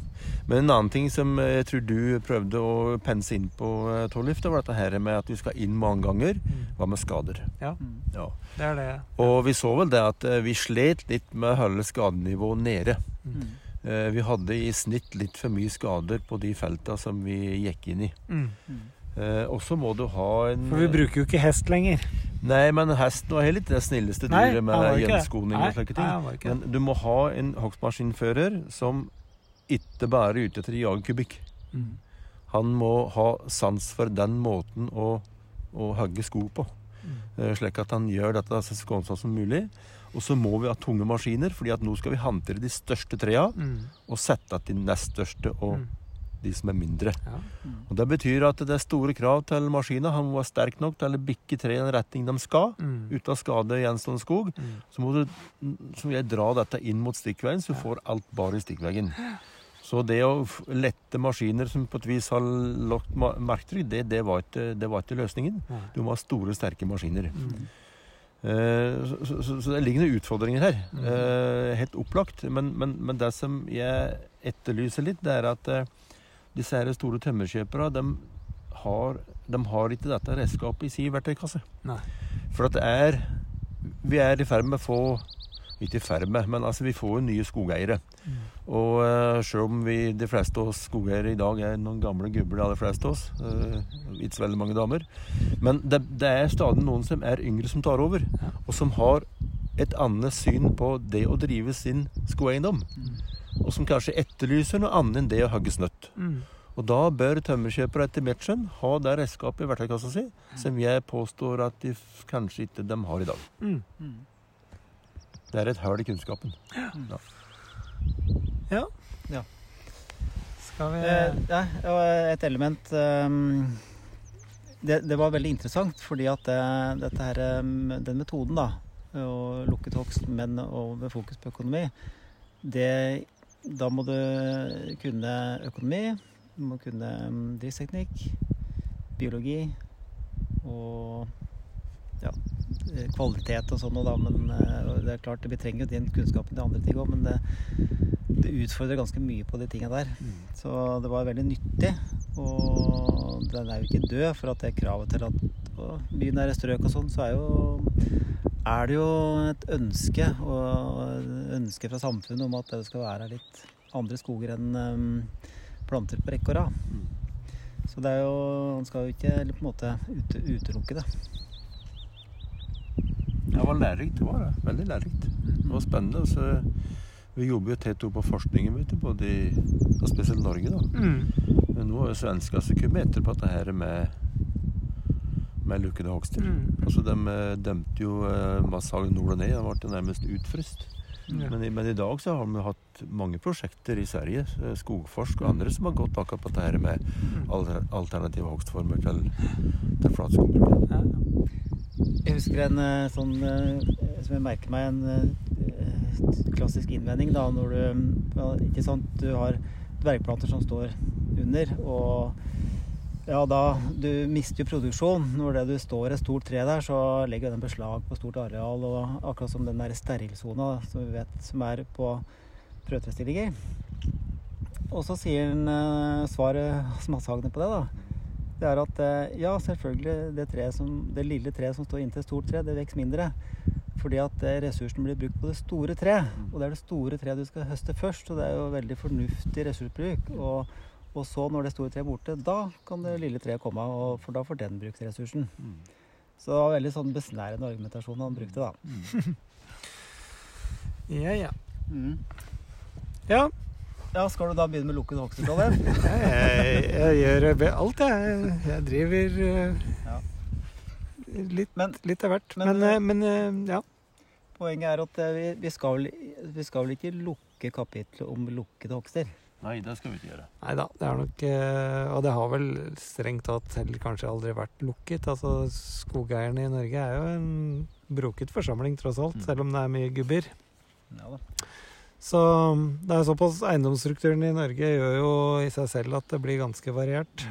Men en annen ting som jeg tror du prøvde å pense inn på, uh, Torleif, det var dette her med at du skal inn mange ganger. Mm. Hva med skader? Ja. Ja. Det er det. Og vi så vel det at eh, vi slet litt med å holde skadenivået nede. Mm. Eh, vi hadde i snitt litt for mye skader på de felta som vi gikk inn i. Mm. Eh, og så må du ha en For vi bruker jo ikke hest lenger. Nei, men hesten var heller ikke det snilleste Nei, dyret med gjenskoning og slike ting. det. Men du må ha en hogstmaskinfører som ikke bare er ute etter å jage kubikk. Mm. Han må ha sans for den måten å, å hogge sko på. Mm. Eh, slik at han gjør dette så skånsomt som mulig. Og så må vi ha tunge maskiner, fordi at nå skal vi håndtere de største trærne Mm. og sette at de nest største og Mm. de som er mindre. Ja. Og Det betyr at det er store krav til maskiner. Han må være sterk nok til å bikke tre i den retning de skal, Mm. uten å skade gjenstående skog. Mm. Så må du som jeg, dra dette inn mot stikkveien, så du får alt bare i stikkveggen. Så det å lette maskiner som på et vis har lagt merketrykk, det, det, det var ikke løsningen. Du må ha store, sterke maskiner. Mm. Eh, så, så, så, så det ligger noen utfordringer her. Mm. Eh, helt opplagt. Men, men, men det som jeg etterlyser litt, det er at eh, disse her store tømmerkjøperne de har, de har ikke dette redskapet i sin verktøykasse. Nei. For at det er Vi er i ferd med å få Ikke i ferd med, men altså vi får jo nye skogeiere. Mm. Og uh, selv om vi, de fleste av oss skogeiere i dag er noen gamle gubber, de aller fleste av oss, uh, ikke så veldig mange damer, men det, det er stadig noen som er yngre som tar over, og som har et annet syn på det å drive sin skogeiendom. Mm. og som kanskje etterlyser noe annet enn det å hogge snøtt. Mm. Og da bør tømmerkjøpere etter mitt skjønn ha det redskapet i verktøykassa si som jeg påstår at de kanskje ikke de har i dag. Mm. Det er et hull i kunnskapen. Ja. Skal vi Eh, ja, og et element um, det, det var veldig interessant, fordi at det, dette her, ehm, den metoden, da, å lukke hogst, men og med fokus på økonomi, det, da må du kunne økonomi, du må kunne ehm, driftsteknikk, biologi og ja, eh, kvalitet og sånn noe, da. Men eh, det er klart, vi trenger jo den kunnskapen til andre ting òg, men det, det utfordrer ganske mye på de tinga der. Så det var veldig nyttig. Og den er jo ikke død, for at det er kravet til at på bynære strøk og sånn, så er jo er det jo et ønske og et ønske fra samfunnet om at det skal være litt andre skoger enn em, planter på rekke og rad. Så det er jo Man skal jo ikke på en måte utelukke det. Det var lærerikt. Det var det. Veldig lærerikt. Det var spennende. Så vi jobber jo tett opp på forskningen, vet du, både i og spesielt Norge. da. mm. Men nå er jo svenskene som kommer etter på dette her med, med lukkede hogster. Mm. Altså, De eh, dømte jo eh, massehagn nord og ned. Det ble nærmest utfryst. Ja. Men, men i dag så har vi hatt mange prosjekter i Sverige, eh, Skogforsk og andre, som har gått akkurat på dette her med alter, alternative hogstformer til, til flatskog. Ja. Jeg husker en eh, sånn eh, som jeg merker meg, en eh, klassisk innvending da, når du ja, Ikke sant, du har dvergplanter som står under, og ja, da Du mister jo produksjon. Når det du står et stort tre der, så legger den beslag på stort areal, og akkurat som den der sterilsona som vi vet som er på prøvetrestillinger. Og så sier han som svaret smasshagne på det, da. Det er at eh, ja, selvfølgelig, det, som, det lille treet som står inntil et stort tre, det vokser mindre. Fordi at ressursene ressursen blir brukt på det store treet. Og det er det store treet du skal høste først, og det er jo veldig fornuftig ressursbruk. Og, og så, når det store treet er borte, da kan det lille treet komme, og, for da får den brukt ressursen. Så det var veldig sånn besnærende argumentasjon han brukte, da. [LAUGHS] ja, ja. Mm. Ja, Ja, skal du da begynne med lukket Trondheim? [LAUGHS] jeg, jeg gjør alt, jeg. Jeg driver eh, Ja. litt, Men litt av hvert. Men, Men, eh, men eh, ja. poenget er at eh, vi, vi, skal, vel- vi skal vel ikke lukke kapitlet om lukkede hogster? Nei, det skal vi ikke gjøre. Nei da, det er nok eh, Og det har vel strengt tatt heller kanskje aldri vært lukket. Altså, skogeierne i Norge er jo en broket forsamling, tross alt, Mm. selv om det er mye gubber. Ja da. Så det er såpass Eiendomsstrukturen i Norge gjør jo i seg selv at det blir ganske variert.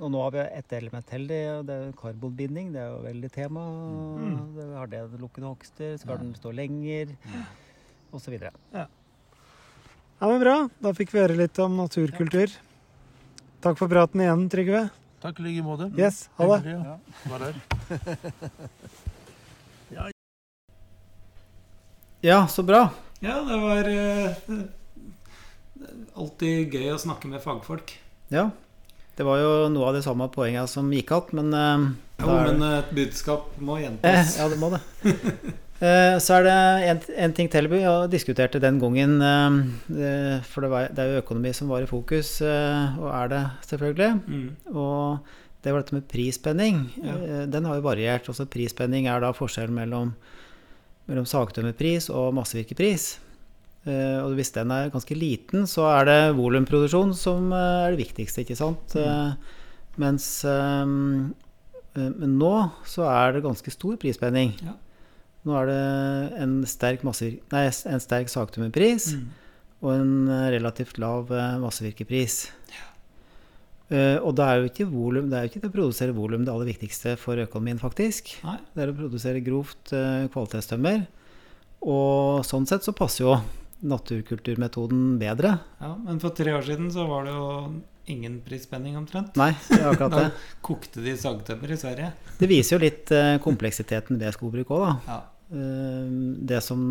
Og nå har vi et element til, det, det er karbonbinding. Det er jo veldig tema. Mm. Det har det lukkede hogster? Skal den stå lenger? Og så videre. Ja, men Bra. Da fikk vi høre litt om naturkultur. Takk for praten igjen, Trygve. Takk i like måte. Yes, ha det. Ja. Var der. [LAUGHS] Ja, så bra. Ja, det var uh, alltid gøy å snakke med fagfolk. Ja. Det var jo noe av de samme poengene som gikk igjen, men uh, Jo, er men et budskap må eh. Ja, det må det. [LAUGHS] Eh, Så er det en, en ting til vi diskuterte diskutert den gangen. For det, var, det er jo økonomi som var i fokus, og er det selvfølgelig. Mm. Og det var dette med prisspenning. Ja. Den har jo variert. Også prisspenning er da forskjellen mellom, mellom sagtømmerpris og massevirkepris. Eh, Og hvis den er ganske liten, så er det volumproduksjon som eh, er det viktigste, ikke sant. Mens eh, eh, Men nå så er det ganske stor prisspenning. Ja. Nå er det en sterk, nei, en sterk sagtømmerpris Mm. og en relativt lav massevirkepris. Eh, og da er jo ikke volum, det er jo ikke det å produsere volum det aller viktigste for økonomien, faktisk. Nei. Det er å produsere grovt eh, kvalitetstømmer. Og sånn sett så passer jo naturkulturmetoden bedre. Ja, men for tre år siden så var det jo ingen prisspenning omtrent. Nei, det er akkurat [LAUGHS] Da kokte de sagtømmer i Sverige. Det viser jo litt eh, kompleksiteten ved skogbruk òg, da. Ja. Eh, det som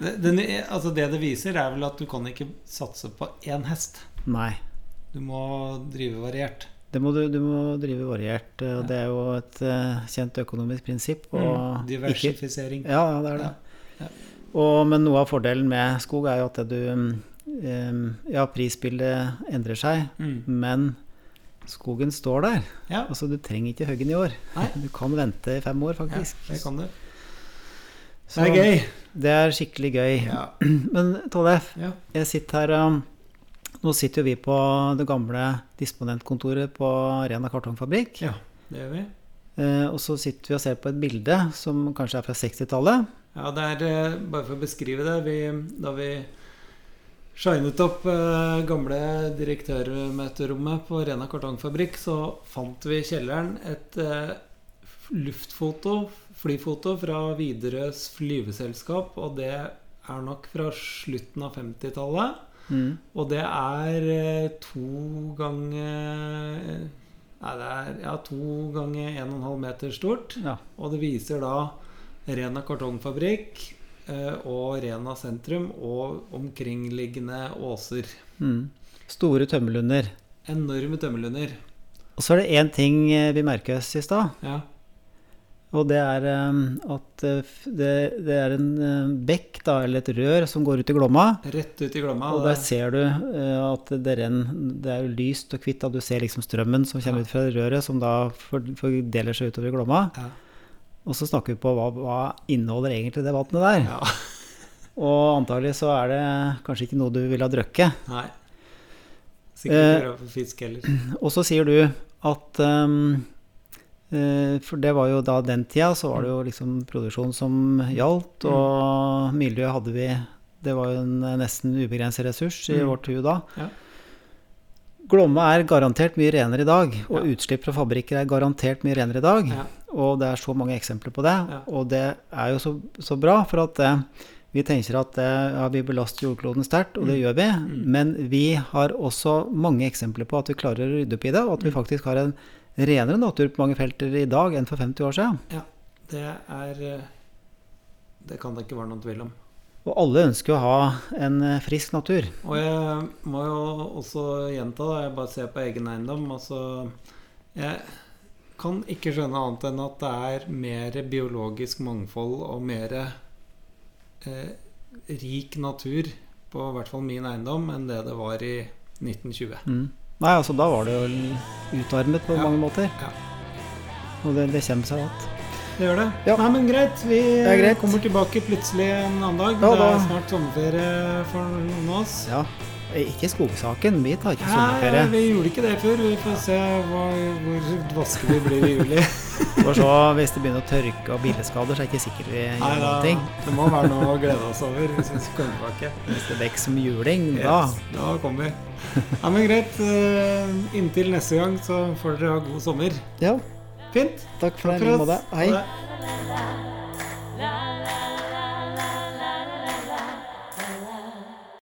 Det, den, altså det det viser, er vel at du kan ikke satse på én hest. Nei. Du må drive variert. Det må du, du må drive variert. eh, og Det er jo et eh, kjent økonomisk prinsipp. Og Mm. ikke, Diversifisering. ja, ja, det er det. Ja. Og, men noe av fordelen med skog er jo at du eh, Ja, prisbildet endrer seg, Mm. men skogen står der. Ja. Altså, du trenger ikke hogge den i år. Nei. [LAUGHS] Du kan vente i fem år, ja, faktisk. det kan du. Så Det er gøy. Det er skikkelig gøy. Ja. [CLEARS THROAT] Men Tollef, Ja. jeg sitter her um, Nå sitter jo vi på det gamle disponentkontoret på Rena kartongfabrikk. ja, det gjør vi. Eh, og så sitter vi og ser på et bilde som kanskje er fra 60-tallet. Ja, det er eh, Bare for å beskrive det vi, Da vi shinet opp eh, gamle direktørmøterommet på Rena kartongfabrikk, så fant vi i kjelleren et eh, luftfoto, flyfoto, fra Widerøes flyveselskap. Og det er nok fra slutten av 50-tallet. Mm. Og det er eh, to ganger Nei, det er ja, to ganger 1,5 meter stort. Ja. Og det viser da Rena kartongfabrikk eh, og Rena sentrum og omkringliggende åser. Mm. Store tømmerlunder. Enorme tømmerlunder. Og så er det én ting eh, vi merker oss i stad. Ja. Og det er at eh, det, det er en eh, bekk, da, eller et rør, som går ut i Glomma. Rett ut i Glomma. Og der ser du eh, at det, renn, det er lyst og hvitt. Du ser liksom strømmen som kommer Ja. ut fra røret, som da for- fordeler seg utover i Glomma. Ja. Og så snakker vi på hva, hva inneholder egentlig det vannet der. ja. [LAUGHS] Og antagelig så er det kanskje ikke noe du vil ha drukket. Nei. Sikkert Eh, ikke bra for fisk heller. [CLEARS THROAT] Og så sier du at um, eh, For det var jo da den tida, så var det jo liksom produksjon som gjaldt, Mm. og miljø hadde vi Det var jo en nesten ubegrenset ressurs i Mm. vårt hue da. Ja. Glomma er garantert mye renere i dag, og Ja. utslipp fra fabrikker er garantert mye renere i dag. Ja. Og det er så mange eksempler på det. Og det er jo så, så bra, for at eh, vi tenker at eh, ja, vi belaster jordkloden sterkt, og det Mm. gjør vi. Men vi har også mange eksempler på at vi klarer å rydde opp i det, og at vi faktisk har en renere natur på mange felter i dag enn for 50 år siden. Det er eh, Det kan det ikke være noen tvil om. Og alle ønsker å ha en eh, frisk natur. Og jeg må jo også gjenta det, jeg bare ser på egen eiendom. Altså, jeg kan ikke skjønne annet enn at det er mer biologisk mangfold og mer eh, rik natur på i hvert fall min eiendom enn det det var i 1920. Mm. Nei, altså da var det jo utarmet på Ja. mange måter. Ja. Og det, det kommer seg igjen. Det gjør det. Ja. Nei, men greit. Vi greit. kommer tilbake plutselig en annen dag. Ja, det er snart sommerferie for noen av oss. Ja. Ikke skogsaken. Vi tar ikke Nei, sommerferie. vi gjorde ikke det før. Vi får se hva, hvor vaske vi blir i juli. For så, hvis det begynner å tørke og bilskader, så er det ikke sikkert vi Nei, gjør da, noen ting. det må være noe å glede oss over hvis vi kommer komme tilbake. Hvis det vekker som juling, da Yes, da kommer vi. Ja, men greit. eh, Inntil neste gang så får dere ha god sommer. Ja, Fint. takk for Takk det. i for like måte. Hei. Ha det.